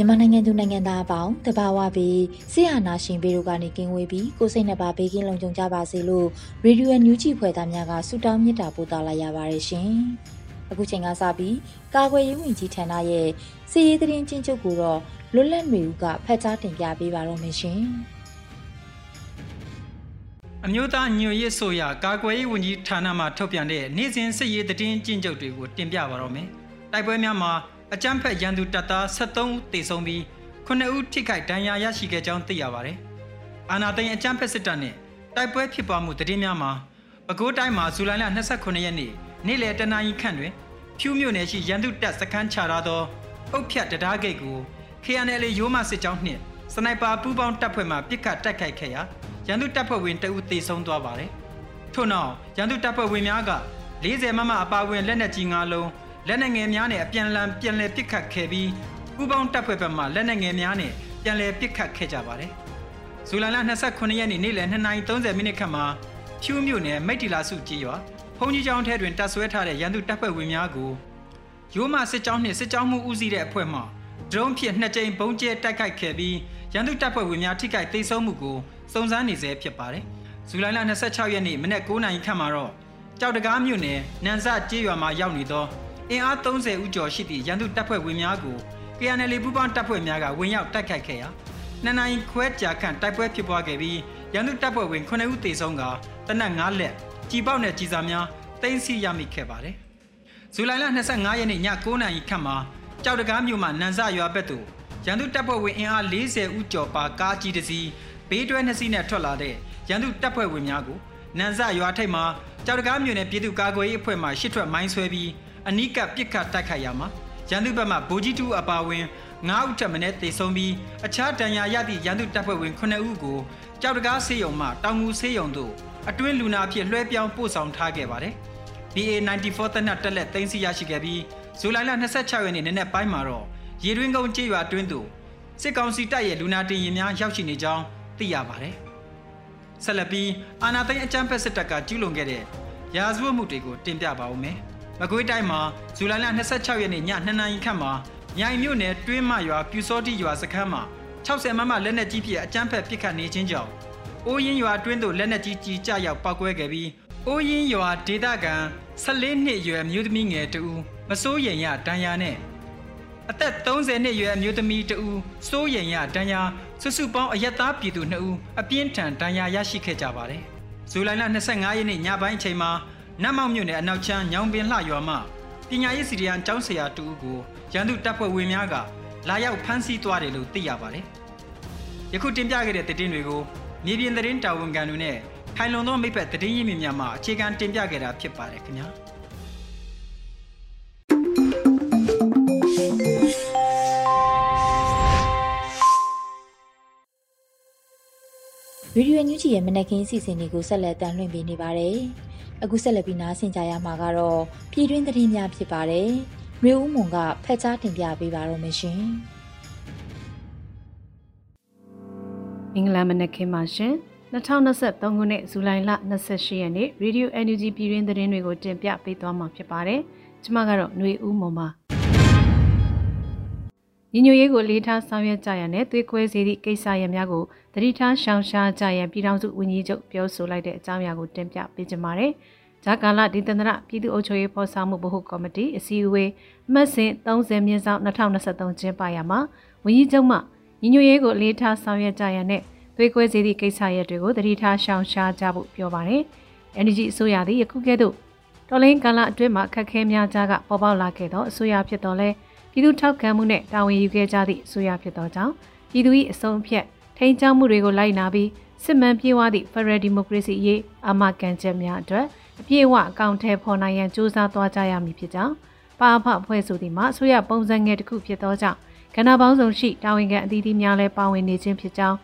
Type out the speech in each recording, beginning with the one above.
မြန်မာနိုင်ငံသူနိုင်ငံသားအပေါင်းတဘာဝပြီးဆရာနာရှင်ပေတို့ကနေကင်းဝေးပြီးကိုစိတ်နှပါဘေးကင်းလုံခြုံကြပါစေလို့ရေဒီယိုညူဂျီဖွဲ့သားများကဆုတောင်းမေတ္တာပို့သလာရပါတယ်ရှင်။အခုချိန်ကစပြီးကာကွယ်ရေးဝန်ကြီးဌာနရဲ့စီရေးသတင်းချင်းချုပ်ကိုတော့လွတ်လပ်နေဦးကဖတ်ကြားတင်ပြပေးပါတော့မရှင်။အမျိုးသားညွရေးဆိုရကာကွယ်ရေးဝန်ကြီးဌာနမှထုတ်ပြန်တဲ့နေ့စဉ်စစ်ရေးသတင်းကျဉ်းချုပ်တွေကိုတင်ပြပါတော့မယ်။တိုက်ပွဲများမှာ အကြမ်းဖက်ရန်သူတပ်သား73ဦးသေဆုံးပြီး9ဦးထိခိုက်ဒဏ်ရာရရှိခဲ့ကြောင်းသိရပါတယ်။အာနာသိန်းအကြမ်းဖက်စစ်တပ်နဲ့တိုက်ပွဲဖြစ်ပွားမှုတည်င်းများမှာပဲခူးတိုင်းမှာဇူလိုင်လ29ရက်နေ့နေ့လယ်တနာရီခန့်တွင်ဖြူးမြို့နယ်ရှိရန်သူတပ်စခန်းချထားသောအုတ်ဖြတ်တရားဂိတ်ကို KNL ရိုးမစစ်ကြောင်းနှင့်စနိုက်ပါပူးပေါင်းတပ်ဖွဲ့မှပစ်ခတ်တိုက်ခိုက်ခဲ့ရာရန်သူတပ်ဖွဲ့ဝင်တအုပ်သေဆုံးသွားပါတယ်။ထို့နောက်ရန်သူတပ်ဖွဲ့ဝင်များက40မမအပါဝင်လက်နက်ကြီး၅လုံး လက်နက်ငယ်များနဲ့အပြန်လန်ပြန်လည်ပစ်ခတ်ခဲ့ပြီးပူးပေါင်းတပ်ဖွဲ့ဘက်မှလက်နက်ငယ်များနဲ့ပြန်လည်ပစ်ခတ်ခဲ့ကြပါတယ်။ဇူလိုင်လ29ရက်နေ့နေ့လယ်2:30မိနစ်ခန့်မှာဖြူးမြို့နယ်မိတ်တီလာစုကြီးရွာဖုန်ကြီးကျောင်းထဲတွင်တပ်ဆွဲထားတဲ့ရန်သူတပ်ဖွဲ့ဝင်များကိုရိုးမစစ်ကြောင်းနှင့်စစ်ကြောင်းမှုဦးစီးတဲ့အဖွဲ့မှဒရုန်းဖြင့်နှစ်ကြိမ်ပုံကျဲတိုက်ခိုက်ခဲ့ပြီးရန်သူတပ်ဖွဲ့ဝင်များထိခိုက်သိမ်းဆုံးမှုကိုစုံစမ်းနေဆဲဖြစ်ပါတယ်။ဇူလိုင်လ26ရက်နေ့မနက်9:00နာရီခန့်မှာတော့ကြောက်တကားမြို့နယ်နန်ဆကျေးရွာမှာရောက်နေသော အင်အား30ဦးကျော်ရှိသည့်ရန်သူတပ်ဖွဲ့ဝင်များကို KNL ပူးပေါင်းတပ်ဖွဲ့များကဝင်ရောက်တိုက်ခိုက်ခဲ့ရာနှစ်နိုင်ခွဲကြာခန့်တိုက်ပွဲဖြစ်ပွားခဲ့ပြီးရန်သူတပ်ဖွဲ့ဝင်9ဦးသေဆုံးကတနက်9လက်ကြီးပေါက်နဲ့ကြီးစာများတင်စီရမိခဲ့ပါတယ်။ဇူလိုင်လ25ရက်နေ့ည9:00နာရီခန့်မှာကြောက်တကားမြို့မှာနန်ဆရွာဘက်သို့ရန်သူတပ်ဖွဲ့ဝင်အင်အား40ဦးကျော်ပါကားကြီးတစ်စီးဘေးတွဲနှစ်စီးနဲ့ထွက်လာတဲ့ရန်သူတပ်ဖွဲ့ဝင်များကိုနန်ဆရွာထိပ်မှာကြောက်တကားမြို့နယ်ပြည်သူ့ကာကွယ်ရေးအဖွဲ့မှရှစ်ထွက်မိုင်းဆွဲပြီး အနီးကပ်ပစ်ခတ်တိုက်ခိုက်ရမှာရန်သူဘက်မှဗိုလ်ကြီးတူအပါဝင်9ဦးထပ်မံတေဆုံးပြီးအခြားတန်ရာရသည့်ရန်သူတပ်ဖွဲ့ဝင်9ဦးကိုကြောက်တကားဆေးရုံမှတောင်ငူဆေးရုံသို့အတွင်းလူနာအဖြစ်လွှဲပြောင်းပို့ဆောင်ထားခဲ့ပါတယ်။ BA94 တနက်တက်လက်သိမ်းဆီးရရှိခဲ့ပြီးဇူလိုင်လ26ရက်နေ့နနက်ပိုင်းမှာတော့ရေတွင်းကုန်းကျေးရွာတွင်းသို့စစ်ကောင်စီတပ်ရဲ့လူနာတင်ရင်များရောက်ရှိနေကြောင်းသိရပါတယ်။ဆက်လက်ပြီးအာနာသိန်းအကြမ်းဖက်စစ်တပ်ကကျူးလွန်ခဲ့တဲ့ရာဇဝတ်မှုတွေကိုတင်ပြပါဦးမယ်။ မကွေးတိုင်းမှာဇူလိုင်လ26ရက်နေ့ည2နာရီခန့်မှာမြိုင်မြို့နယ်တွင်းမရွာပြူစောတိရွာစခန်းမှာ60မမလက်နက်ကြီးဖြင့်အကြမ်းဖက်ပစ်ခတ်နေခြင်းကြောင့်အိုးရင်ရွာတွင်းသို့လက်နက်ကြီးကြီးကျရောက်ပောက်ကွဲခဲ့ပြီးအိုးရင်ရွာဒေသခံ14နှစ်အရွယ်မျိုးသမီးငယ်တဦးမစိုးရိမ်ရဒဏ်ရာနဲ့အသက်30နှစ်အရွယ်အမျိုးသမီးတဦးစိုးရိမ်ရဒဏ်ရာစုစုပေါင်းအရက်သားပြည်သူ2ဦးအပြင်းထန်ဒဏ်ရာရရှိခဲ့ကြပါတယ်။ဇူလိုင်လ25ရက်နေ့ညပိုင်းအချိန်မှာ နတ်မောက်မြို့နယ်အနောက်ချမ်းညောင်ပင်လှရွာမှပညာရေးစီရီယံကျောင်းဆရာတူကိုရန်သူတပ်ဖွဲ့ဝင်များကလာရောက်ဖမ်းဆီးသွားတယ်လို့သိရပါတယ်။ယခုတင်ပြခဲ့တဲ့သတင်းတွေကိုမြေပြင်သတင်းတာဝန်ခံတွေနဲ့ခိုင်လုံသောမိဖက်သတင်းရင်းမြစ်များမှအခြေခံတင်ပြခဲ့တာဖြစ်ပါတယ်ခင်ဗျာ။ဗီဒီယိုညူချီရဲ့မနက်ခင်းစီစဉ်တွေကိုဆက်လက်တင်လွှင့်ပေးနေပါတယ်။ အခုဆက်လက်ပြီးနားဆင်ကြရမှာကတော့ပြည်တွင်းသတင်းများဖြစ်ပါတယ်။မျိုးဦးမွန်ကဖက်ကြားတင်ပြပေးပါတော့မရှင်။အင်္ဂလန်မနက်ခင်းပါရှင်2023ခုနှစ်ဇူလိုင်လ28ရက်နေ့ Radio NUG ပြည်တွင်းသတင်းတွေကိုတင်ပြပေးသွားမှာဖြစ်ပါတယ်။ကျွန်မကတော့ຫນွေဦးမွန်ပါ။ ညီညွတ်ရေးကိုလေးထားဆောင်ရွက်ကြရတဲ့သွေးခွဲစေသည့်ကိစ္စရပ်များကိုတတိထားရှောင်ရှားကြရန်ပြည်ထောင်စုဝန်ကြီးချုပ်ပြောဆိုလိုက်တဲ့အကြောင်းအရာကိုတင်ပြပေးကြပါမယ်။ဂျာကာလဒေသန္တရပြည်သူ့အုပ်ချုပ်ရေးဖော်ဆောင်မှုဗဟိုကော်မတီအစည်းအဝေးမှတ်စဉ်30မြင်းဆောင်2023ကျင်းပရာမှာဝန်ကြီးချုပ်မှညီညွတ်ရေးကိုလေးထားဆောင်ရွက်ကြရတဲ့သွေးကွဲစေသည့်ကိစ္စရပ်တွေကိုတတိထားရှောင်ရှားကြဖို့ပြောပါတယ်။ NGO အစိုးရသည်ယခုကဲ့သို့တော်လိုင်းကာလအတွင်းမှာခက်ခဲများကြားကပေါ်ပေါက်လာခဲ့သောအစိုးရဖြစ်တော်လဲ ပြည်သူထောက်ခံမှုနဲ့တာဝန်ယူခဲ့ကြသည့်အစိုးရဖြစ်သောကြောင့်ပြည်သူ၏အဆုံးအဖြတ်ထိန်းချုပ်မှုတွေကိုလိုက်နာပြီးစစ်မှန်ပြေဝသည့် Federal Democracy ရေးအမကန်ချက်များအတွက်အပြည့်အဝအကောင့်ထဲပေါ်နိုင်ရန်စ조사သွားကြရမည်ဖြစ်ကြောင်းပါအဖအဖွဲ့ဆိုသည်မှာအစိုးရပုံစံငယ်တစ်ခုဖြစ်သောကြောင့်ကဏ္ဍပေါင်းစုံရှိတာဝန်ခံအသီးသီးများလည်းပါဝင်နေခြင်းဖြစ်ကြောင်း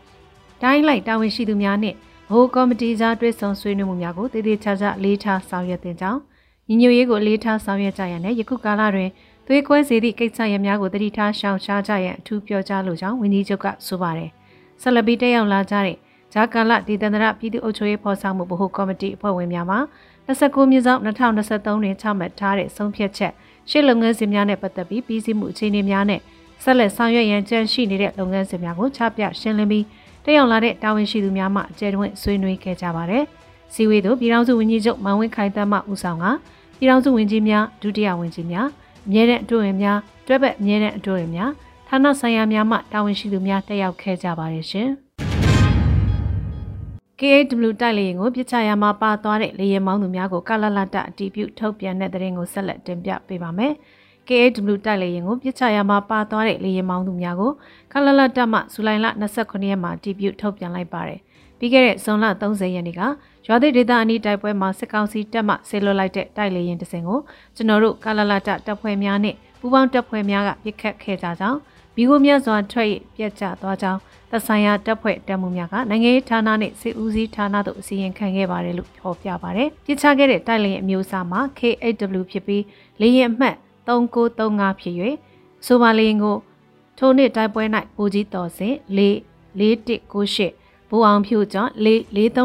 တိုင်းလိုက်တာဝန်ရှိသူများနှင့်ဘိုးကော်မတီကြားတွဲဆုံဆွေးနွေးမှုများကိုတည်တည်ချာချာလေးထားဆောင်ရွက်တင်ကြောင်းညီညွတ်ရေးကိုလေးထားဆောင်ရွက်ကြရန်နဲ့ယခုကာလတွင် သွေးကွဲစေသည့်ကိစ္စရပ်များကိုတတိထားရှောင်ရှားကြရန်အထူးပြောကြားလိုကြောင်းဝန်ကြီးချုပ်ကဆိုပါတယ်။ဆက်လက်ပြီးတက်ရောက်လာကြတဲ့ဂျာကာလဒေသန္တရပြည်သူ့အုပ်ချုပ်ရေးဖော်ဆောင်မှုဗဟိုကော်မတီအဖွဲ့ဝင်များမှ29မြဆောင်2023တွင်ချမှတ်ထားတဲ့ဆုံးဖြတ်ချက်ရှေ့လုပ်ငန်းစဉ်များနဲ့ပတ်သက်ပြီးပြည်စည်းမှုအခြေအနေများနဲ့ဆက်လက်ဆောင်ရွက်ရန်ကြံရှိနေတဲ့လုပ်ငန်းစဉ်များကိုချပြရှင်းလင်းပြီးတက်ရောက်လာတဲ့တာဝန်ရှိသူများမှအကြံတွင်ဆွေးနွေးခဲ့ကြပါတယ်။စီဝေးတို့ပြည်ထောင်စုဝန်ကြီးချုပ်မန်ဝင်းခိုင်တမ်းမှဦးဆောင်ကပြည်ထောင်စုဝန်ကြီးများဒုတိယဝန်ကြီးများ အမြဲတမ်းအတွဝင်များတွဲဘက်အမြဲတမ်းအတွဝင်များဌာနဆိုင်ရာများမှတာဝန်ရှိသူများတက်ရောက်ခဲ့ကြပါတယ်ရှင်။ KAW တိုက်လေရင်ကိုပြစ်ချရမှာပါသွားတဲ့လေရင်မောင်းသူများကိုကလလတအတီးပြုထုတ်ပြန်တဲ့တဲ့ရင်ကိုဆက်လက်တင်ပြပေးပါမယ်။ KAW တိုက်လေရင်ကိုပြစ်ချရမှာပါသွားတဲ့လေရင်မောင်းသူများကိုကလလတမှဇူလိုင်လ29ရက်မှာအတီးပြုထုတ်ပြန်လိုက်ပါတယ်။ ပြီးခဲ့တဲ့ဇွန်လ30ရက်နေ့ကရွာသစ်ဒေသအနီးတိုက်ပွဲမှာစစ်ကောင်စီတပ်မှဆေးလွတ်လိုက်တဲ့တိုက်လေရင်တစင်ကိုကျွန်တော်တို့ကလလတတပ်ဖွဲ့များနဲ့ပူးပေါင်းတပ်ဖွဲ့များကပစ်ခတ်ခဲ့ကြကြောင်းမိခိုးမြတ်စွာထွက်ရပြက်ကျသွားကြောင်းသက်ဆိုင်ရာတပ်ဖွဲ့တပ်မှုများကနိုင်ငံရေးဌာနနဲ့စစ်ဦးစီးဌာနတို့အစည်းအဝေးခံခဲ့ပါတယ်လို့ဖော်ပြပါတယ်။ပြစ်ချခဲ့တဲ့တိုက်လေရင်အမျိုးအစားမှာ K8W ဖြစ်ပြီးလေရင်အမှတ်3935ဖြစ်၍ဆိုပါလေရင်ကိုထိုနှစ်တိုက်ပွဲ၌ပူကြီးတော်စဉ်4 4198 ဘူအောင်ဖြူကျော်4 4349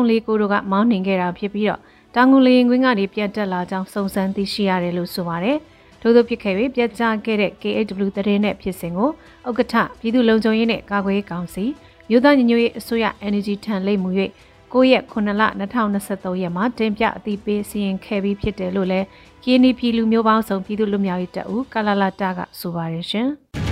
တို့ကမောင်းနှင်ခဲ့တာဖြစ်ပြီးတော့တောင်ငူလေရင်ကွင်းကနေပြတ်တက်လာကြောင်းစုံစမ်းသိရှိရတယ်လို့ဆိုပါတယ်။ထို့သောဖြစ်ခဲ့၍ပြတ်ကျခဲ့တဲ့ KAW တရင်နဲ့ဖြစ်စဉ်ကိုဥက္ကဋ္ဌပြည်သူ့လုံခြုံရေးနဲ့ကာကွယ်ရေးကောင်စီမြို့သားညီညွတ်ရေးအစိုးရ Energy ထံလိပ်မှု၍9ရက်9လ2023ရက်မှာတင်ပြအသိပေးစီရင်ခဲ့ပြီးဖြစ်တယ်လို့လည်း KNP လူမျိုးပေါင်းစုံပြည်သူ့လူမျိုးရေးတပ်ဦးကလာလာတာကဆိုပါတယ်ရှင်။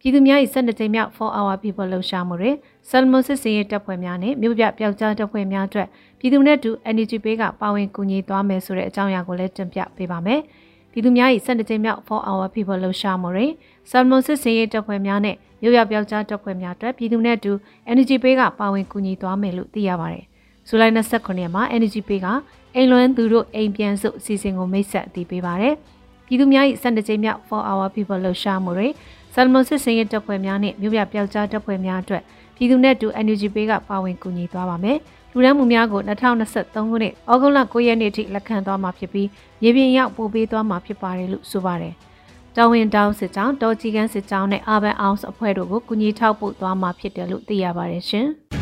ပြည်သူများ၏12ကြိမ်မြောက်4 hour people လှုပ်ရှားမှုတွင်ဆယ်မွန်စစ်စင်ရေးတပ်ဖွဲ့များနှင့်မြို့ပြပျောက်ကြားတပ်ဖွဲ့များအတွက်ပြည်သူနဲ့တူ NUG ပေးကပါဝင်ကူညီသွားမယ်ဆိုတဲ့အကြောင်းအရာကိုလည်းတင်ပြပေးပါမယ်။ပြည်သူများ၏12ကြိမ်မြောက်4 hour people လှုပ်ရှားမှုတွင်ဆယ်မွန်စစ်စင်ရေးတပ်ဖွဲ့များနှင့်မြို့ပြပျောက်ကြားတပ်ဖွဲ့များအတွက်ပြည်သူနဲ့တူ NUG ပေးကပါဝင်ကူညီသွားမယ်လို့သိရပါတယ်။ဇူလိုင်29ရက်မှာ NUG ပေးကအိမ်လွမ်းသူတို့အိမ်ပြန်စုအစီအစဉ်ကိုမိတ်ဆက်အသိပေးပါတယ်။ပြည်သူများ၏12ကြိမ်မြောက်4 hour people လှုပ်ရှားမှုတွင် ဆယ်မွန်စစ်စင်ရေးတပ်ဖွဲ့များနဲ့မြို့ပြပျောက်ကြားတပ်ဖွဲ့များအတွက်ပြည်သူနဲ့တူ NUG ပေးကပါဝင်ကူညီသွားပါမယ်။လူဒန်းမှုများကို2023ခုနှစ်ဩဂုတ်လ9ရက်နေ့ထိလက်ခံသွားမှာဖြစ်ပြီးမြေပြင်ရောက်ပို့ပေးသွားမှာဖြစ်ပါတယ်လို့ဆိုပါတယ်။တောင်ဝင်တောင်စစ်ကြောင်းတောကြီးကန်းစစ်ကြောင်းနဲ့ Urban Ounce အဖွဲ့တို့ကိုကူညီထောက်ပို့သွားမှာဖြစ်တယ်လို့သိရပါတယ်ရှင်။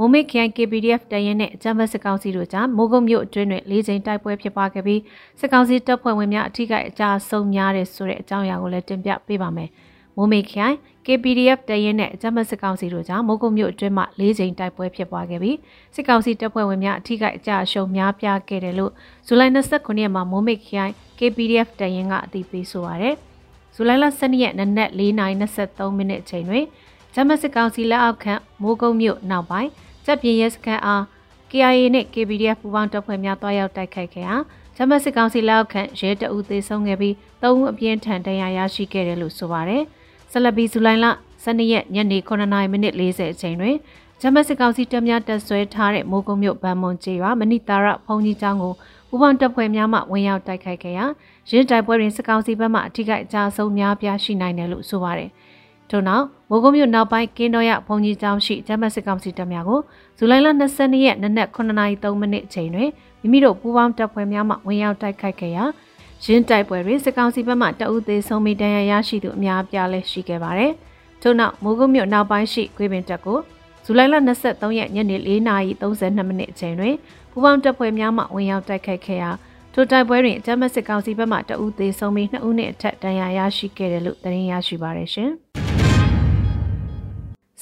မုံမိတ်ခရိုင် KPDF တရင်နဲ့အကြမ်းဖက်စစ်ကောင်စီတို့ကြားမိုးကုတ်မြို့အတွင်းတွင်၄ချိန်တိုက်ပွဲဖြစ်ပွားခဲ့ပြီးစစ်ကောင်စီတပ်ဖွဲ့ဝင်များအထိကအကြအဆုံးများတဲ့ဆိုတဲ့အကြောင်းအရာကိုလည်းတင်ပြပေးပါမယ်။မိုးမိတ်ခရိုင် KPDF တရင်နဲ့အကြမ်းဖက်စစ်ကောင်စီတို့ကြားမိုးကုတ်မြို့အတွင်းမှာ၄ချိန်တိုက်ပွဲဖြစ်ပွားခဲ့ပြီးစစ်ကောင်စီတပ်ဖွဲ့ဝင်များအထိကအကြအရှုံးများပြားခဲ့တယ်လို့ဇူလိုင်29ရက်မှာမိုးမိတ်ခရိုင် KPDF တရင်ကအသိပေးဆိုပါရယ်။ဇူလိုင်လ12ရက်နနက်4:23မိနစ်အချိန်တွင်ဂျမစစ်ကောင်စီလက်အောက်ခံမိုးကုတ်မြို့နောက်ပိုင်း တပ်ပြင်းရဲစခန်းအား KIA နဲ့ KPDF ပူးပေါင်းတပ်ဖွဲ့များတွားရောက်တိုက်ခိုက်ခဲ့ရာဂျမစစ်ကောင်စီလက်အောက်ခံရဲတအုပ်သေဆုံးခဲ့ပြီး၃ဦးအပြင်းထန်ဒဏ်ရာရရှိခဲ့တယ်လို့ဆိုပါတယ်။ဆလဘီဇူလိုင်လ12ရက်ညနေ9:40မိနစ်40အချိန်တွင်ဂျမစစ်ကောင်စီတပ်များတပ်ဆွဲထားတဲ့မိုးကုံမြို့ဗန်မွန်ကျေးရွာမဏိတာရဖုန်ကြီးကျောင်းကိုပူပေါင်းတပ်ဖွဲ့များမှဝင်ရောက်တိုက်ခိုက်ခဲ့ရာရင်းတိုက်ပွဲတွင်စစ်ကောင်စီဘက်မှအထိကအကြအဆုံးများပြားရှိနိုင်တယ်လို့ဆိုပါတယ်။ ထို့နောက်မိုးကုံမြို့နောက်ပိုင်းကင်းတော်ရဘုံကြီးကျောင်းရှိဂျမတ်စစ်ကောင်စီတပ်များကိုဇူလိုင်လ22ရက်နနက်9:03မိနစ်အချိန်တွင်မိမိတို့ပူးပေါင်းတပ်ဖွဲ့များမှဝင်ရောက်တိုက်ခိုက်ခဲ့ရာရင်းတိုက်ပွဲတွင်စစ်ကောင်စီဘက်မှတအုပ်သေးဆုံးပြီးတရားရရှိသူအများပြားလည်းရှိခဲ့ပါတယ်။ထို့နောက်မိုးကုံမြို့နောက်ပိုင်းရှိခွေးပင်တပ်ကိုဇူလိုင်လ23ရက်ညနေ4:32မိနစ်အချိန်တွင်ပူးပေါင်းတပ်ဖွဲ့များမှဝင်ရောက်တိုက်ခိုက်ခဲ့ရာထိုတိုက်ပွဲတွင်ဂျမတ်စစ်ကောင်စီဘက်မှတအုပ်သေးဆုံးပြီး2ဦးနှင့်အထက်တရားရရှိခဲ့တယ်လို့သတင်းရရှိပါရရှင်။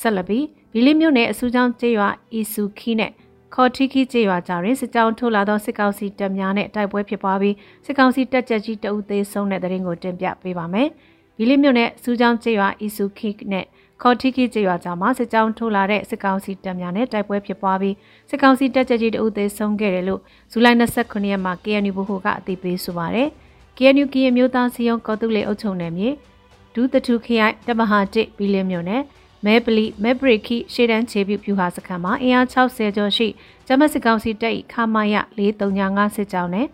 ဆက်လက်ပြီးဘီလီမြို့နယ်အစူးချောင်းကျေးရွာအီဆူခီနဲ့ခခေါ်ထီခီကျေးရွာကြားတွင်စစ်ကြောင်းထိုးလာသောစစ်ကောင်စီတပ်များနဲ့တိုက်ပွဲဖြစ်ပွားပြီးစစ်ကောင်စီတပ်ကြပ်ကြီးတအုပ်သေးဆုံးတဲ့တဲ့ရင်ကိုတင်ပြပေးပါမယ်။ဘီလီမြို့နယ်စူးကြောင်းကျေးရွာအီဆူခိနဲ့ခေါ်ထီခီကျေးရွာကြားမှာစစ်ကြောင်းထိုးလာတဲ့စစ်ကောင်စီတပ်များနဲ့တိုက်ပွဲဖြစ်ပွားပြီးစစ်ကောင်စီတပ်ကြပ်ကြီးတအုပ်သေးဆုံးခဲ့တယ်လို့ဇူလိုင်29ရက်မှာ KNU ဘဟုကအသိပေးဆိုပါရယ်။ KNU ကရင်မျိုးသားစီယုံကော်တူလေအုပ်ချုပ်နယ်မြေဒူးတထုခရိုင်တမဟာတစ်ဘီလီမြို့နယ် မဲပလီမဲဘရစ်ခီရှေ့တန်းခြေပြုပြူဟာစခန်းမှာအင်အား60ကျော်ရှိဂျမစစ်ကောင်စီတပ်၏ခမာယ4395စစ်ကြောင်းနဲ့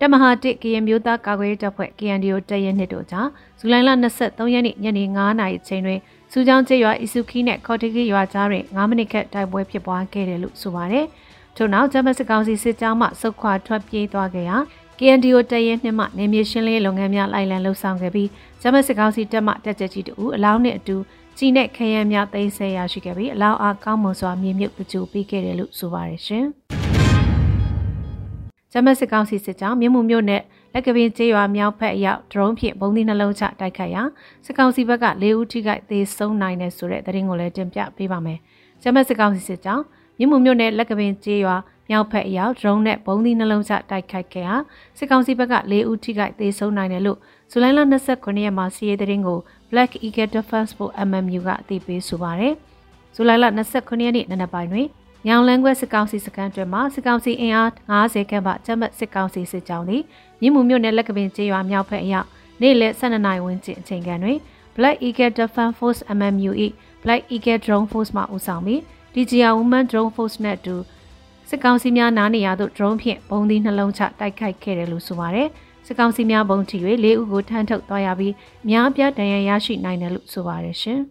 တမဟာတစ်ကရင်မျိုးသားကာကွယ်တပ်ဖွဲ့ KNDO တပ်ရဲနှစ်တို့ကြားဇူလိုင်လ23ရက်နေ့ညနေ9:00နာရီချိန်တွင်စူးကြောင်းကျေးရွာအီဆူခီနဲ့ခေါ်တီကီရွာကြားတွင်9မိနစ်ခန့်တိုက်ပွဲဖြစ်ပွားခဲ့တယ်လို့ဆိုပါတယ်။ထို့နောက်ဂျမစစ်ကောင်စီစစ်ကြောင်းမှစုခွာထွက်ပြေးသွားခဲ့ရာ KNDO တပ်ရဲနှစ်မှနေမြေရှင်းလင်းလုပ်ငန်းများလိုက်လံလှုပ်ဆောင်ခဲ့ပြီးဂျမစစ်ကောင်စီတပ်မှတက်ကြကြီးတူအလောင်းနဲ့အတူ ကြီးနဲ့ခရမ်းများသိမ်းဆည်းရရှိခဲ့ပြီးအလောင်းအားကောင်းမွန်စွာမြေမြုပ်တကြိုပေးခဲ့တယ်လို့ဆိုပါတယ်ရှင်။ဂျမတ်စစ်ကောင်စီစစ်ကြောင်းမြို့မှုမြို့နယ်လက်ကပင်ကျေးရွာမြောက်ဖက်အရောက်ဒရုန်းဖြင့်ဘုံသီးနှလုံးချတိုက်ခိုက်ရာစစ်ကောင်စီဘက်က၄ဦးထိခိုက်သေဆုံးနိုင်တယ်ဆိုတဲ့သတင်းကိုလည်းတင်ပြပေးပါမယ်။ဂျမတ်စစ်ကောင်စီစစ်ကြောင်းမြို့မှုမြို့နယ်လက်ကပင်ကျေးရွာမြောက်ဖက်အရောက်ဒရုန်းနဲ့ဘုံသီးနှလုံးချတိုက်ခိုက်ခဲ့ရာစစ်ကောင်စီဘက်က၄ဦးထိခိုက်သေဆုံးနိုင်တယ်လို့ဇူလိုင်လ29ရက်မှာစီးရဲသတင်းကို Black Eagle Defense for MMU ကအသိပေးဆိုပါတယ်။ဇူလိုင်လ29ရက်နေ့နံနက်ပိုင်းတွင်ညောင်လန်းခွဲစစ်ကောင်စီစခန်းတွင်မှစစ်ကောင်စီအင်အား90ခန့်ပါကျမတ်စစ်ကောင်စီစစ်ကြောင်းသည်မြင်းမှုမြို့နယ်လက်ကပင်ကျေးရွာမြောက်ဖက်အရောက်နေ့လယ်12နာရီဝန်းကျင်အချိန်ခန့်တွင် Black Eagle Defense Force MMU ၏ Black Eagle Drone Force မှဦးဆောင်ပြီး DJI Women Drone Force နဲ့အတူစစ်ကောင်စီများနားနေရသို့ drone ဖြင့်ဘုံသီးနှလုံးချတိုက်ခိုက်ခဲ့တယ်လို့ဆိုပါတယ်။ စစ်ကောင်စီများဘုံထီ၍၄ဦးကိုထမ်းထုတ်သွားရပြီးများပြားဒဏ်ရာရရှိနိုင်တယ်လို့ဆိုပါတယ်ရှင်။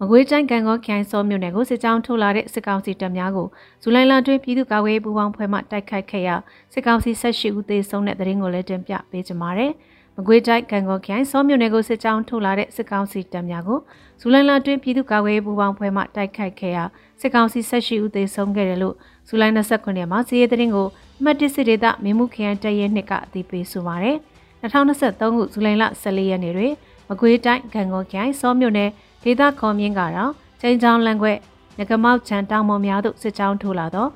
မကွေးတိုင်းကံကောခိုင်စောမြို့နယ်ကိုစစ်ကြောင်းထုတ်လာတဲ့စစ်ကောင်စီတပ်များကိုဇူလိုင်လတွင်ပြည်သူ့ကာကွယ်ရေးပူးပေါင်းဖွဲ့မှတိုက်ခိုက်ခဲ့ရာစစ်ကောင်စီ၁၈ဦးသေဆုံးတဲ့တဲ့ရင်ကိုလည်းတင်ပြပေးကြပါမယ်။မကွေးတိုင်းကံကောခိုင်စောမြို့နယ်ကိုစစ်ကြောင်းထုတ်လာတဲ့စစ်ကောင်စီတပ်များကို ဇူလိုင်လတွင်ပြည်သူ့ကာကွယ်ရေးပူးပေါင်းဖွဲ့မှတိုက်ခိုက်ခဲ့ရာစစ်ကောင်စီ၁၈ဦးသေဆုံးခဲ့တယ်လို့ဇူလိုင်29ရက်မှာစီးရဲတဲ့ရင်ကိုအမှတ်၁စစ်ဒေသမင်းမှုခရိုင်တရဲနှစ်ကအသိပေးဆိုပါရယ်2023ခုဇူလိုင်လ14ရက်နေ့တွင်မကွေးတိုင်းကံကောခိုင်စောမြို့နယ်ဒေသခေါ်မြင့်ကတော့ချိန်ချောင်းလန်ခွဲငကမောက်ချန်တောင်ပေါ်များသို့စစ်ကြောင်းထိုးလာတော့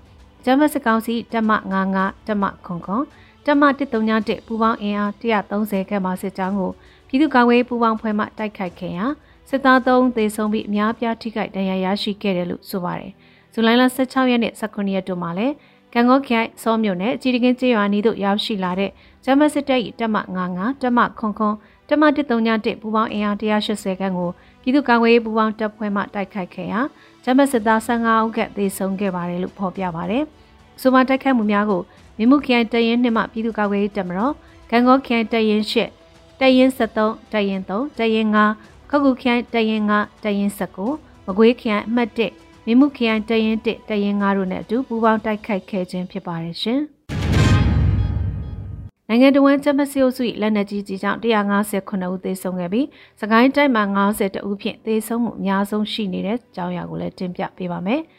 ဂျမစကောင်စီတက်မ99တက်မခွန်ခွန်တက်မ131ပူပေါင်းအင်အား130ခန့်မှစစ်ကြောင်းကိုပြည်သူ့ကာကွယ်ပူပေါင်းဖွဲ့မှတိုက်ခိုက်ခဲ့ရာ စစ်သား3သေဆုံးပြီးအများပြားထိခိုက်ဒဏ်ရာရရှိခဲ့တယ်လို့ဆိုပါတယ်။ဇူလိုင်လ16ရက်နေ့19ရက်တို့မှာလည်းကံကောခိုင်စောမြို့နယ်အကြီးတကင်းကျေးရွာနီးသို့ရောက်ရှိလာတဲ့ဂျမစစ်တပ်၏တက်မ99တက်မခွန်ခွန်တက်မ131ပူပေါင်းအင်အား180ခန့်ကိုပြည်သူ့ကာကွယ်ရေးပူးပေါင်းတပ်ဖွဲ့မှတိုက်ခိုက်ခဲ့ရာဂျမစစ်သား15ဦးကသေဆုံးခဲ့ပါတယ်လို့ဖော်ပြပါတယ်။ဆိုပါတိုက်ခိုက်မှုများကိုမြမှုခိုင်တရင်နှစ်မှပြည်သူ့ကာကွယ်ရေးတပ်မတော်ဂန်ကောခိုင်တရင်ရှစ်တရင်73တရင်3တရင်5 ခောက်ကူခိုင်တရင်5တရင်19မကွေးခိုင်အမှတ်1မြမှုခိုင်တရင်1တရင်5တို့နဲ့အတူပူးပေါင်းတိုက်ခိုက်ခဲ့ခြင်းဖြစ်ပါတယ်ရှင်။နိုင်ငံတော်ဝန်ကျမစီအုပ်စု၏လက်နက်ကြီးကြီးကြောင့်159ဦးသေဆုံးခဲ့ပြီးစကိုင်းတိုင်းမှာ92ဦးဖြင့်သေဆုံးမှုအများဆုံးရှိနေတဲ့ကြောင်းရာကိုလည်းတင်ပြပေးပါမယ်။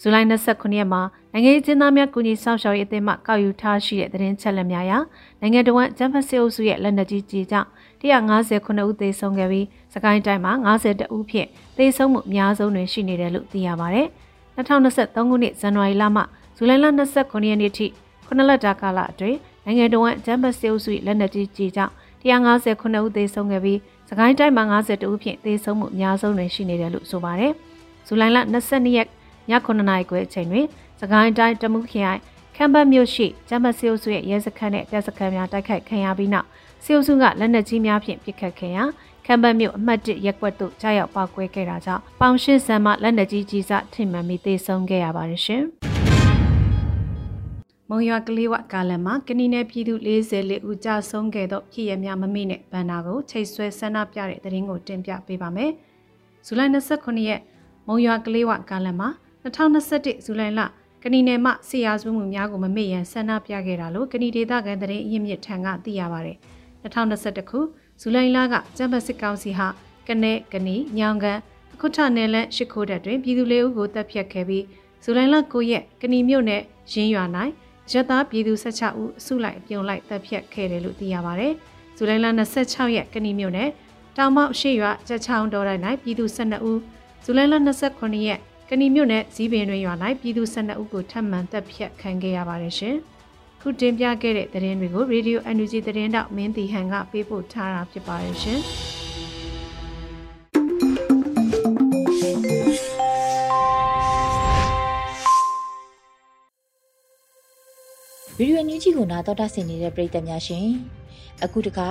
ဇူလိုင်29ရက်မှာနိုင်ငံရေးကျင်းသားများကူညီဆောင်ရှောက်ရေးအသင်းမှကောက်ယူထားရှိတဲ့သတင်းချက်လက်များအရနိုင်ငံတော်ဝန်ကျမစီအုပ်စုရဲ့လက်နက်ကြီးကြီးကြောင့်159ဦးသေဆုံးခဲ့ပြီးစ ကိုင်းတိုင်းမှာ92ဦးဖြင့်သေဆုံးမှုအများဆုံးတွင်ရှိနေတယ်လို့သိရပါတယ်။2023ခုနှစ်ဇန်နဝါရီလမှဇူလိုင်လ29ရက်နေ့ထိခုနှစ်လတာကာလအတွင်းနိုင်ငံတော်ဝန်ဂျမ်ဘတ်စေအုပ်စုလက်နက်ကြီးကြီးကြောင့်159ဦးသေဆုံးခဲ့ပြီးစကိုင်းတိုင်းမှာ52ဦးဖြင့်သေဆုံးမှုအများဆုံးတွင်ရှိနေတယ်လို့ဆိုပါတယ်။ဇူလိုင်လ22ရက်ည9နာရီခွဲအချိန်တွင်စကိုင်းတိုင်းတမုခရိုင် ခမ်ဘတ်မြို့ရှိဂျမ်ဘတ်စေအုပ်စုရဲ့ရဲစခန်းနဲ့တပ်စခန်းများတိုက်ခိုက်ခံရပြီးနောက်စေအုပ်စုကလက်နက်ကြီးများဖြင့်ပစ်ခတ်ခဲ့ရာခမ်ဘတ်မြို့အမှတ်1ရက်ကွက်သို့ကြားရောက်ပောက်ကွဲခဲ့တာကြောင့်ပေါင်ရှင်းဆန်မှလက်နက်ကြီးကြီးစထိမှန်ပြီးသေဆုံးခဲ့ရပါတယ်ရှင်။မုံရွာကလေးဝကာလန်မှာကနီနယ်ပြည်သူ44ဦးကြာဆုံးခဲ့သောဖြစ်ရများမမေ့နဲ့ဗန္နာကိုချိတ်ဆွဲဆန္ဒပြတဲ့တဲ့ရင်ကိုတင်ပြပေးပါမယ်။ဇူလိုင်29ရက်မုံရွာကလေးဝကာလန်မှာ2021ဇူလိုင်လ ကနီနယ်မှဆီယာစုမှုများကိုမမေ့ရန်ဆန္ဒပြခဲ့တာလို့ကနီဒေသခံတဲ့ရင်းမြစ်ထံကသိရပါတယ်။2021ခုဇူလိုင်လကကျမ်းပတ်စစ်ကောင်စီဟာကနေကနီညောင်ကန်အခုထနယ်လန့်ရှစ်ခိုးတက်တွင်ပြည်သူလေးဦးကိုတပ်ဖြတ်ခဲ့ပြီးဇူလိုင်လ9ရက်ကနီမြို့နယ်ရင်းရွာ၌ရက်သားပြည်သူ16ဦးအစုလိုက်ပြုံလိုက်တပ်ဖြတ်ခဲ့တယ်လို့သိရပါဗျ။ဇူလိုင်လ26ရက်ကဏီမြို့နယ်တောင်မောက်ရှေ့ရွာကြက်ချောင်းတော်တိုင်း၌ပြည်သူ12ဦးဇူလိုင်လ29ရက် ကဏီမြို့နယ်ဇီးပင်တွင်ရွာ၌ပြည်သူ12ဦးကိုထပ်မံတပ်ဖြတ်ခံခဲ့ရပါတယ်ရှင်။ခုတင်ပြခဲ့တဲ့သတင်းတွေကို Radio NUG သတင်းတောက်မင်းတီဟန်ကပေးပို့ထားတာဖြစ်ပါတယ်ရှင်။ဗီဒီယိုညကြီးကိုနာတော်တာဆင်နေတဲ့ပရိသတ်များရှင် အခုတခါ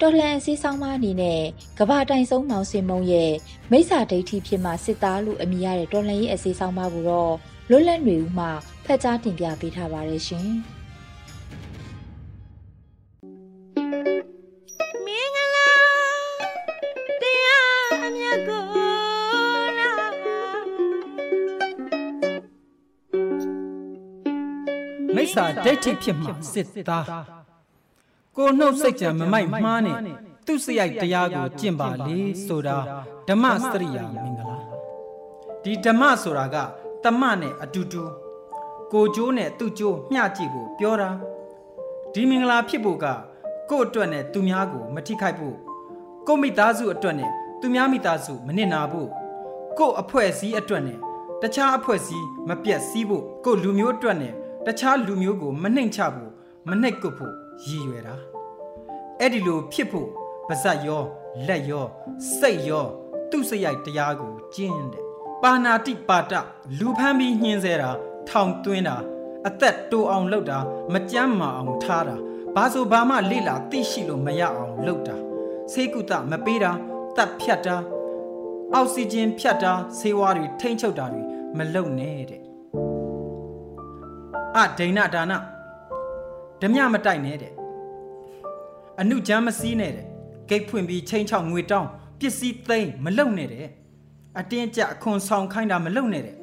တော်လှန်အစည်းဆောင်မအနေနဲ့ကဘာတိုင်ဆုံးမောင်စင်မုံရဲ့မိစ္ဆာဒိဋ္ဌိဖြစ်မှစစ်သားလို့အမည်ရတဲ့တော်လှန်ရေးအစည်းဆောင်မကိုတော့လွတ်လပ်နေဦးမှဖက်ကြားတင်ပြပေးထားပါတယ်ရှင်မင်္ဂလာတရားအမြတ်ကိုမိစ္ဆာဒိဋ္ဌိဖြစ်မှစစ်သား ကိုနှုတ်စိတ်ကြံမမိုက်မှားနဲ့သူစရိုက်တရားကိုကျင့်ပါလေဆိုတာဓမ္မစရိယာမင်္ဂလာဒီဓမ္မဆိုတာကတမနဲ့အတူတူကိုကျိုးနဲ့သူ့ကျိုးမျှကြည့်ဖို့ပြောတာဒီမင်္ဂလာဖြစ်ဖို့ကကို့အတွက်နဲ့သူများကို မထိခိုက်ဖို့ကိုမိသားစုအတွက်နဲ့သူများမိသားစုမနစ်နာဖို့ကို့အဖွဲ့အစည်းအတွက်နဲ့တခြားအဖွဲ့အစည်းမပြတ်စည်းဖို့ကို့လူမျိုးအတွက်နဲ့တခြားလူမျိုးကို မနှိမ်ချဖို့မနှိပ်ကွပ်ဖို့ ရည်ရွယ်တာအဲ့ဒီလိုဖြစ်ဖို့ပါဇက်ရောလက်ရောစိတ်ရောသူ့စရိုက်တရားကိုကျင့်တဲ့ပါဏာတိပါတလူဖမ်းပြီးညှင်းဆဲတာထောင်သွင်းတာအသက်တိုးအောင်လုပ်တာမကြမ်းမာအောင်ထားတာဘာဆိုဘာမှလိလာသိရှိလို့မရအောင်လုပ်တာဆေးကုသမပေးတာတပ်ဖြတ်တာအောက်ဆီဂျင်ဖြတ်တာဆေးဝါးတွေထိမ့်ချုပ်တာတွေမလုပ်နဲ့တဲ့အဒိဏဒါန ဓမြမတိုက်နဲ့တဲ့အနုချမ်းမစည်းနဲ့တဲ့ဂိတ်ဖွင့်ပြီးချိန်ချောက်ငွေတောင်းပစ္စည်းသိမ်းမလုံနဲ့တဲ့အတင်းကြအခွန်ဆောင်ခိုင်းတာမလုံနဲ့တဲ့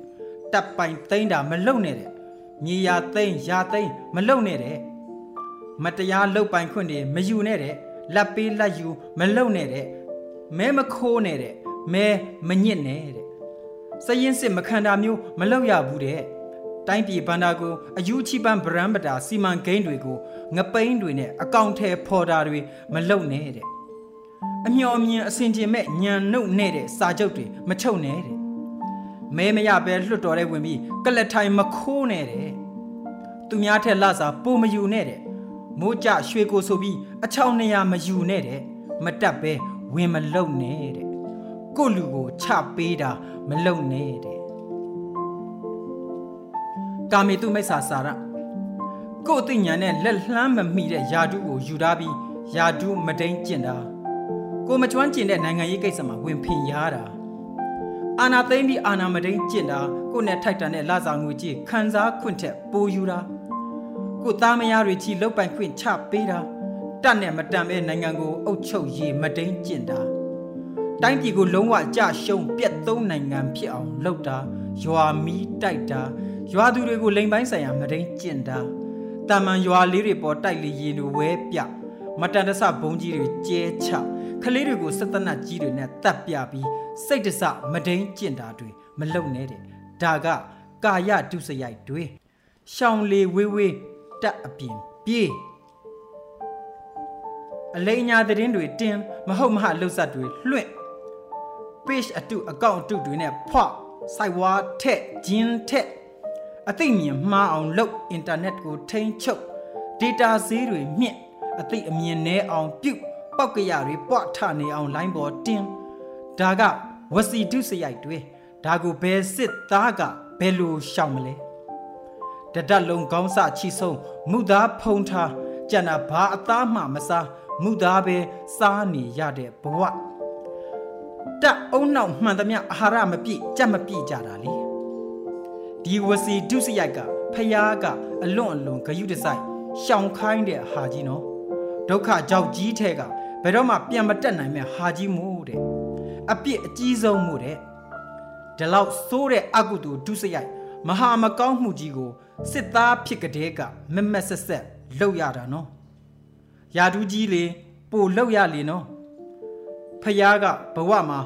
တပ်ပိုင်သိမ်းတာမလုံနဲ့တဲ့မြေယာသိမ်းယာသိမ်းမလုံနဲ့တဲ့မတရားလုတ်ပိုင်ခွင့်တွေမယူနဲ့တဲ့လက်ပေးလက်ယူမလုံနဲ့တဲ့မဲမခိုးနဲ့တဲ့မဲမညစ်နဲ့တဲ့စရင်စစ်မခန္ဓာမျိုးမလောက်ရဘူးတဲ့ တိုင်းပြည်ဘန္တာကိုအယူချီပန်းဗရန်ပတာစီမံကိန်းတွေကိုငပိန်းတွေနဲ့အကောင့်ထဲဖော်တာတွေမလုပ်နဲ့တဲ့အမျော်အမြင်အစင်ကျင်မဲ့ညံနှုတ်နဲ့တဲ့စာချုပ်တွေမချုပ်နဲ့တဲ့မဲမရပဲလွတ်တော်တဲ့ဝင်ပြီးကလထိုင်မခိုးနဲ့တဲ့သူများထက်လစာပိုမယူနဲ့တဲ့မိုးကြရွှေကိုဆိုပြီးအချောင်းနေရမယူနဲ့တဲ့မတက်ပဲဝင်မလုံနဲ့တဲ့ကိုလူကိုချပေးတာမလုံနဲ့တဲ့ ကာမေတုမိစ္ဆာစာရကို့အသိဉာဏ်နဲ့လက်လှမ်းမမိတဲ့ယာတုကိုယူထားပြီးယာတုမတိန်ကျင့်တာကိုမကျွမ်းကျင်တဲ့နိုင်ငံရေးကိစ္စမှာဝင်ဖင်ရတာအာနာသိမ့်ပြီးအာနာမတိန်ကျင့်တာကိုနဲ့ထိုက်တန်တဲ့လာစာငွေကြီးခံစားခွင့်ထက်ပိုယူတာကိုသားမယားတွေချီလုတ်ပိုင်ခွင့်ချပေးတာတတ်နဲ့မတန်ပဲနိုင်ငံကိုအုပ်ချုပ်ရေးမတိန်ကျင့်တာတိုင်းပြည်ကိုလုံးဝကြရှုံးပြက်သုံးနိုင်ငံဖြစ်အောင်လုပ်တာရွာမီးတိုက်တာ ရွာသူတွေကိုလိမ်ပိုင်းဆိုင်ရာမတိန်ကျင့်တာတာမန်ရွာလေးတွေပေါ်တိုက်လေရင်တွေဝဲပြမတန်တဆဘုံကြီးတွေကျဲချခလေးတွေကိုစက်တနတ်ကြီးတွေနဲ့တတ်ပြပြီးစိတ်တဆမတိန်ကျင့်တာတွေမလုံနဲ့တဲ့ဒါကကာယဒုစရိုက်တွေရှောင်လေဝေးဝေးတက်အပြင်ပြေးအလိညာသတင်းတွေတင်းမဟုတ်မဟလှုပ်ဆက်တွေလွှင့် page အတုအကောင့်အတုတွေနဲ့ဖွစိုက်ဝါထက်ဂျင်းထက် အသိမြင်မှားအောင်လုပ်အင်တာနက်ကိုထိန်းချုပ် data ဈေးတွေမြင့်အသိအမြင်နည်းအောင်ပြုတ်ပောက်ကရတွေပွားထနေအောင်လိုင်းပေါ်တင်းဒါကဝစီဒုစရိုက်တွေဒါကိုဘယ်စစ်သားကဘယ်လိုရှောင်မလဲတဒတ်လုံးကောင်းစချီဆုံးမုသားဖုံထားကြံတာဘာအသားမှမစားမုသားပဲစားနေရတဲ့ဘဝတက်အုံနောက်မှန်သမျှအာဟာရမပြည့်ကြက်မပြည့်ကြတာလေ ဒီဝစီဒုစရိုက်ကဖယားကအလွန်အလွန်ဂယုတစိုက်ရှောင်ခိုင်းတဲ့ဟာကြီးနော်ဒုက္ခကြောက်ကြီးထဲကဘယ်တော့မှပြန်မတက်နိုင်မဲ့ဟာကြီးမို့တဲ့အပြစ်အကြီးဆုံးမို့တဲ့ဒီလောက်ဆိုးတဲ့အကုသိုလ်ဒုစရိုက်မဟာမကောင်းမှုကြီးကိုစစ်သားဖြစ်ကတဲ့ကမမက်ဆက်ဆက်လှုပ်ရတာနော်ယာဒူးကြီးလေပိုလှုပ်ရလေနော်ဖယားကဘဝမှာ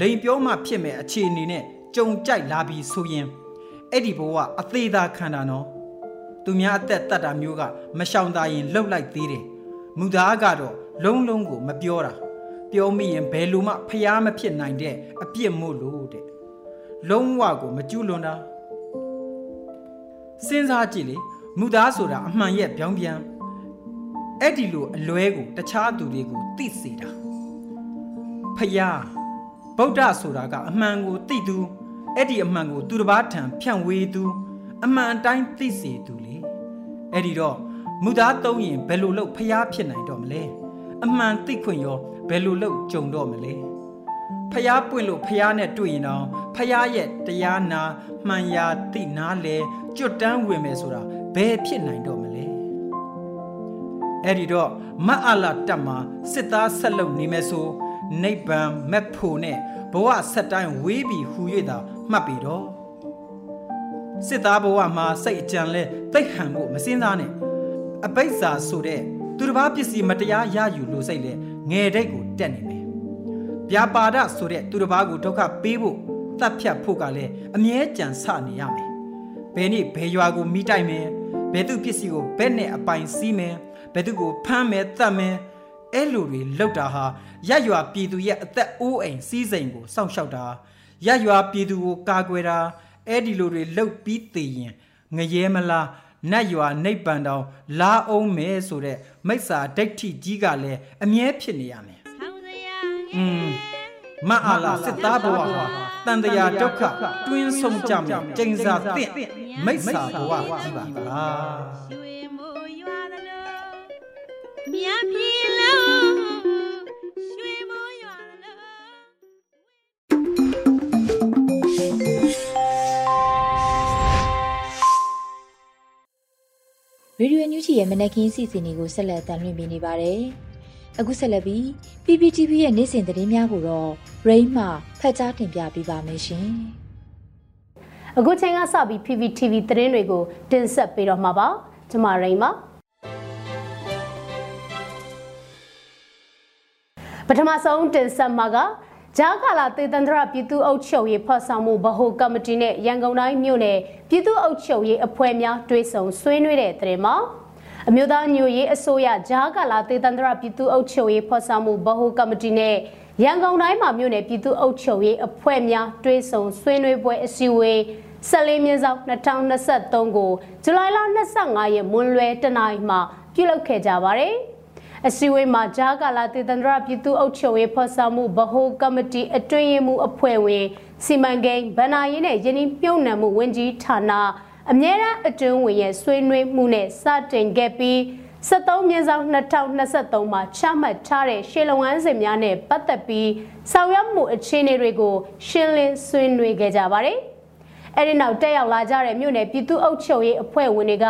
လိန်ပြောမှဖြစ်မဲ့အခြေအနေနဲ့ကြုံကြိုက်လာပြီးဆိုရင် အဲ့ဒီဘဝအသေးသာခံတာနော်သူများအသက်တတ်တာမျိုးကမရှောင်သာရင်လှုပ်လိုက်သေးတယ်မူသားကတော့လုံးလုံးကိုမပြောတာပြောမိရင်ဘယ်လိုမှဖျားမဖြစ်နိုင်တဲ့အပြစ်မို့လို့တဲ့လုံးဝကိုမကျူးလွန်တာစဉ်းစားကြည့်လေမူသားဆိုတာအမှန်ရဲ့ပြောင်းပြန်အဲ့ဒီလိုအလွဲကိုတခြားသူတွေကိုသိစေတာဖယားဗုဒ္ဓဆိုတာကအမှန်ကိုသိသူ အဲ့ဒီအမှန်ကို သူတစ်ပါးထံဖြန့်ဝေသူအမှန်တိုင်းသိစေသူလေအဲ့ဒီတော့မူသားသုံးရင်ဘယ်လိုလုပ်ဖျားဖြစ်နိုင်တော့မလဲအမှန်သိခွင့်ရောဘယ်လိုလုပ်ကြုံတော့မလဲဖျားပွင့်လို့ဖျားနဲ့တွေ့ရင်တော့ဖျားရဲ့တရားနာမှန်ရာသိနာလဲကြွတန်းဝင်မယ်ဆိုတာဘယ်ဖြစ်နိုင်တော့မလဲအဲ့ဒီတော့မတ်အလာတက်မှာစစ်သားဆက်လုပ်နေမယ်ဆိုနိဗ္ဗာန်မက်ဖို့နဲ့ဘဝဆက်တိုင်းဝေးပြီးဟူ၍သာ မှတ်ပြီတော့စစ်သားဘဝမှာစိတ်အကြံလဲတိတ်ဟန်ဖို့မစင်းသားနဲ့အပိဿာဆိုတဲ့သူတစ်ပါးပစ္စည်းမတရားရယူလို့စိတ်လဲငယ်တိတ်ကိုတက်နေမယ်ဗျာပါဒဆိုတဲ့သူတစ်ပါးကိုဒုက္ခပေးဖို့တတ်ဖြတ်ဖို့ကလည်းအမြဲကြံစနေရမယ်ဘယ်နေ့ဘယ်ရွာကိုမိတိုက်မယ်ဘယ်သူပစ္စည်းကိုဘယ်နဲ့အပိုင်စီးမယ်ဘယ်သူကိုဖမ်းမယ်တတ်မယ်အဲ့လိုတွေလောက်တာဟာရရွာပြည်သူရဲ့အသက်အိုးအိမ်စီးစိမ်ကိုစောင့်ရှောက်တာ ရရွာပြည်သူကိုကာကွယ်တာအဲ့ဒီလိုတွေလှုပ်ပြီးတည်ရင်ငရဲမလားနတ်ရွာနိဗ္ဗာန်တောင်လာအောင်မယ်ဆိုတဲ့မိစ္ဆာဒိဋ္ဌိကြီးကလည်းအမြဲဖြစ်နေရမယ်ထောင်းစရာอืมမအားလာစစ်သားဘဝဟာတန်တရာဒုက္ခတွင်းဆုံးကြမယ်ကျိန်စာတင့်မိစ္ဆာဘဝကြီးပါလားရွှေမိုးရွာသလိုမြတ်ပြည် ရေဒီယိုညူချီရဲ့မနက်ခင်းစီစဉ်တွေကိုဆက်လက်တင်ပြနေပါတယ်။အခုဆက်လက်ပြီး PPTV ရဲ့နေ့စဉ်သတင်းများကိုတော့ Rain မှဖတ်ကြားတင်ပြပေးပါမယ်ရှင်။အခုချိန်ကစပြီး PPTV သတင်းတွေကိုတင်ဆက်ပေးတော့မှာပါကျွန်မရိန်ပါပထမဆုံးတင်ဆက်မှာကဂျာကာလာတေတန္တရပြည်သူ့အုပ်ချုပ်ရေးဖော်ဆောင်မှုဗဟိုကော်မတီနဲ့ရန်ကုန်တိုင်းမြို့နယ်ပြည်သူ့အုပ်ချုပ်ရေးအဖွဲ့များတွဲဆုံဆွေးနွေးတဲ့တဲ့မှာ အမျိုးသားညွရေးအစိုးရဂျာကာလာတေတန္တရပြည်သူ့အုပ်ချုပ်ရေးဖော်ဆောင်မှုဗဟိုကော်မတီနဲ့ရန်ကုန်တိုင်းမှာမြို့နယ်ပြည်သူ့အုပ်ချုပ်ရေးအဖွဲ့များတွဲဆုံဆွေးနွေးပွဲအစည်းအဝေး14မြင်းဆောင်2023ကိုဇူလိုင်လ25ရက်မွန်းလွဲတနင်္လာနေ့မှာပြုလုပ်ခဲ့ကြပါတယ်။အစည်းအဝေးမှာဂျာကာလာတေတန္တရပြည်သူ့အုပ်ချုပ်ရေးဖော်ဆောင်မှုဗဟိုကော်မတီအတွင်းရေးမှူးအဖွဲ့ဝင်စီမံကိန်းဗဏ္ဍာရေးနဲ့ယင်းနှမြုံနှံမှုဝန်ကြီးဌာန အမြဲတမ်းအတွင်းဝင်ရဲ့ဆွေးနွေးမှုနဲ့စတင်ခဲ့ပြီး73မြင်းဆောင်2023မှာချမှတ်ထားတဲ့ရှေးလုံငန်းစဉ်များနဲ့ပတ်သက်ပြီးဆောင်ရွက်မှုအခြေအနေတွေကို ရှင်းလင်းဆွေးနွေးခဲ့ကြပါတယ်။အဲဒီနောက်တက်ရောက်လာကြတဲ့မြို့နယ်ပြည်သူ့အုပ်ချုပ်ရေးအဖွဲ့ဝင်တွေက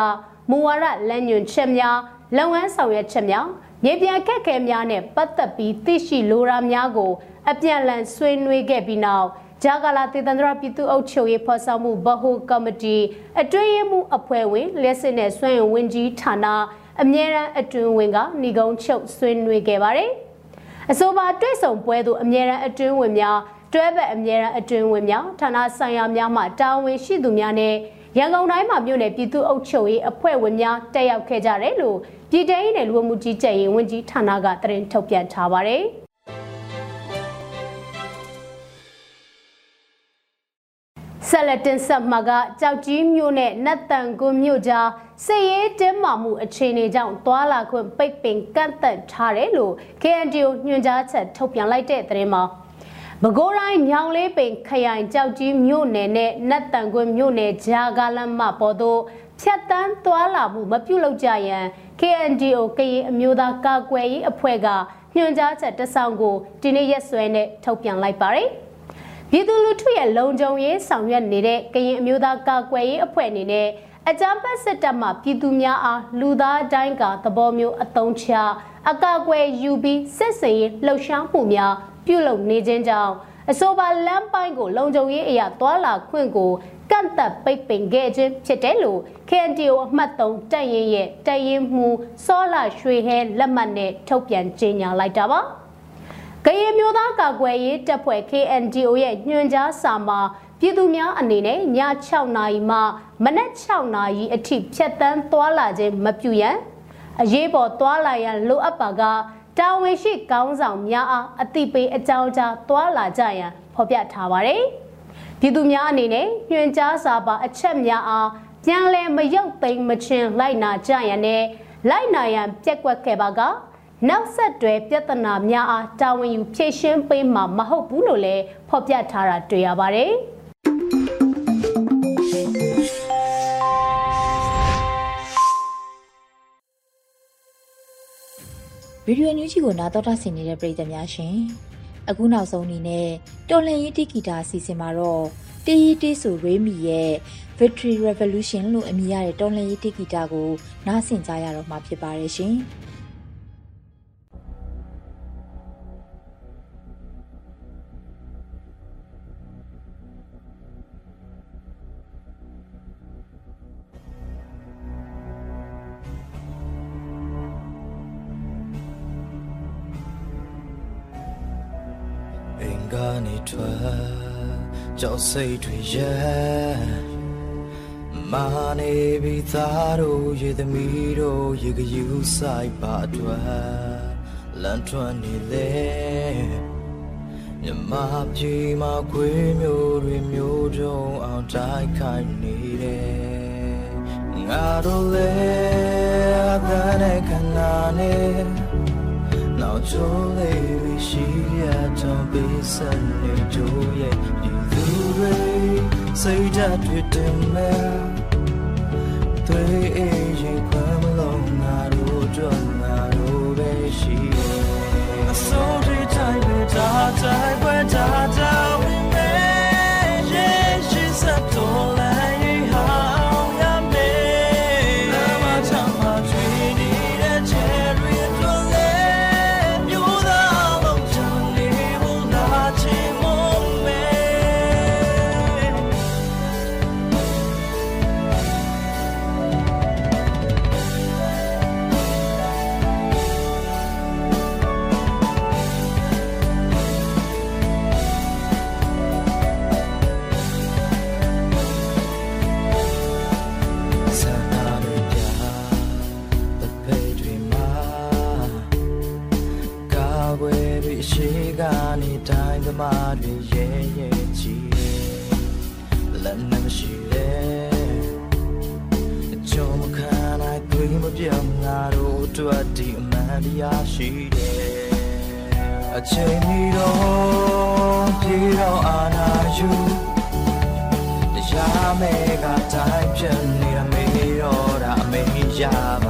မူဝါဒလမ်းညွှန်ချက်များလုပ်ငန်းဆောင်ရွက်ချက်များမြေပြန်ခက်ခဲများနဲ့ပတ်သက်ပြီးသိရှိလိုရာများကို အပြန်အလှန်ဆွေးနွေးခဲ့ပြီးနောက် ဂျာကာလာတေတန္တရပြည်သူ့အုပ်ချုပ်ရေးဖော်ဆောင်မှုဗဟိုကော်မတီအတွင်းရေးမှူးအဖွဲ့ဝင်လက်စစ်နဲ့စွမ်းရည်ဝန်ကြီးဌာနအမြဲတမ်းအတွင်းဝင်ကဏီကုံချုပ်ဆွေးနွေးခဲ့ပါတယ်။အဆိုပါတွေ့ဆုံပွဲသို့အမြဲတမ်းအတွင်းဝင်များတွဲဘက်အမြဲတမ်းအတွင်းဝင်များဌာနဆိုင်ရာများမှတာဝန်ရှိသူများနဲ့ရန်ကုန်တိုင်းမှာမြို့နယ်ပြည်သူ့အုပ်ချုပ်ရေးအဖွဲ့ဝင်များတက်ရောက်ခဲ့ကြတယ်လို့ပြည်ထောင်စုနယ်လူမှုကြီးကြပ်ရေးဝန်ကြီးဌာနကသတင်းထုတ်ပြန်ထားပါတယ်။ ဆက်လက်တင်ဆက်မှာကကြောက်ကြီးမြို့နဲ့နတ်တန်ကွန်းမြို့ကြားစစ်ရေးတင်းမာမှုအခြေအနေကြောင့်သွာလာခွင့်ပိတ်ပင်ကန့်သက်ထားတယ်လို့ KNDO ညွှန်ကြားချက်ထုတ်ပြန်လိုက်တဲ့သတင်းမှာပဲခူးတိုင်းညောင်လေးပင်ခရိုင်ကြောက်ကြီးမြို့နယ်နဲ့နတ်တန်ကွန်းမြို့နယ်ဂျာကာလမ်းမပေါ်သို့ဖြတ်တန်းသွာလာမှုမပြုလုပ်ကြရန် KNDO ကရင်အမျိုးသားကာကွယ်ရေးအဖွဲ့ကညွှန်ကြားချက်တစောင်ကိုဒီနေ့ရက်စွဲနဲ့ထုတ်ပြန်လိုက်ပါတယ်။ ပြည်သူလူထုရဲ့လုံခြုံရေးဆောင်ရွက်နေတဲ့ကရင်အမျိုးသားကာကွယ်ရေးအဖွဲ့အနေနဲ့အကြမ်းဖက်စစ်တပ်မှပြည်သူများအားလူသားအတိုင်းကသဘောမျိုးအသုံးချအကာအကွယ်ယူပြီးစစ်စင်ရေးလှုပ်ရှားမှုများပြုလုပ်နေခြင်းကြောင့်အဆိုပါလမ်းပိုင်းကိုလုံခြုံရေးအရာသွာလာခွင့်ကိုကန့်သက်ပိတ်ပင်ခဲ့ခြင်းဖြစ်တယ်လို့ KNDO အမှတ်3တပ်ရင်းရဲ့တပ်ရင်းမှူးစောလာရွှေဟဲလက်မှတ်နဲ့ထုတ်ပြန်ကြေညာလိုက်တာပါ ကရင်မျိုးသားကာကွယ်ရေးတပ်ဖွဲ့ KNDO ရဲ့ညွှန်ကြားစာမှာပြည်သူများအနေနဲ့ည6နာရီမှမနက်6နာရီအထိဖြတ်တန်းသွားလာခြင်းမပြုရန်အရေးပေါ်သွားလာရန်လိုအပ်ပါကတာဝန်ရှိကောင်းဆောင်များအားအသိပေးအကြောင်းကြားသွားလာကြရန်ဖော်ပြထားပါတယ်။ပြည်သူများအနေနဲ့ညွှန်ကြားစာပါအချက်များအားပြန်လည်မရုပ်သိမ်းမချင်းလိုက်နာကြရန်နဲ့လိုက်နာရန်ပြက်ကွက်ခဲ့ပါက နောက်ဆက်တွဲပြဿနာများအားတာဝန်ယူဖြေရှင်းပေးမှာမဟုတ်ဘူးလို့လည်းဖော်ပြထားတာတွေ့ရပါတယ်။ဗီဒီယိုညူးကြီးကိုနားတော်တာဆင်နေတဲ့ပရိသတ်များရှင်အခုနောက်ဆုံးအနေနဲ့တော်လှန်ရေးတိဂီတာအစီအစဉ်မှာတော့တေးရီတေးဆိုရေးမီရဲ့ Victory Revolution လို့အမည်ရတဲ့တော်လှန်ရေးတိဂီတာကိုနားဆင်ကြရတော့မှာဖြစ်ပါတယ်ရှင်။ စိတ်တွေရဲ့မာနေပြီသားတို့ရေသမီးတို့ရေကယူဆိုင်ပါအတွက်လန်ထွက်နေလေမြမပြေမှာခွေးမျိုးတွေမျိုးတုံအောင်တိုက်ခိုက်နေတယ်ငါတို့လေအသက်နဲ့ခဏနဲ့နောက်ကျိုးလေးရှိရတော့ပေးစနေကြိုးရဲ့ဒီ သူတွေစိတ်ဓာတ်တွေတင်မဲ့တွေအေးရင်ခွမ်းမလုံးငါတို့ကြွငါတို့ပဲရှိရဲ့အစိုးရတိုင်းပဲဒါတိုင်းပဲဒါတိုင်း အတွက်ဒီအမှန်တရားရှိတယ်အချိန်မီတော့ပြေတော့အာနာယူတရားမဲကတိုင်းဖြစ်နေတာမေးတော့တာအမေရပါ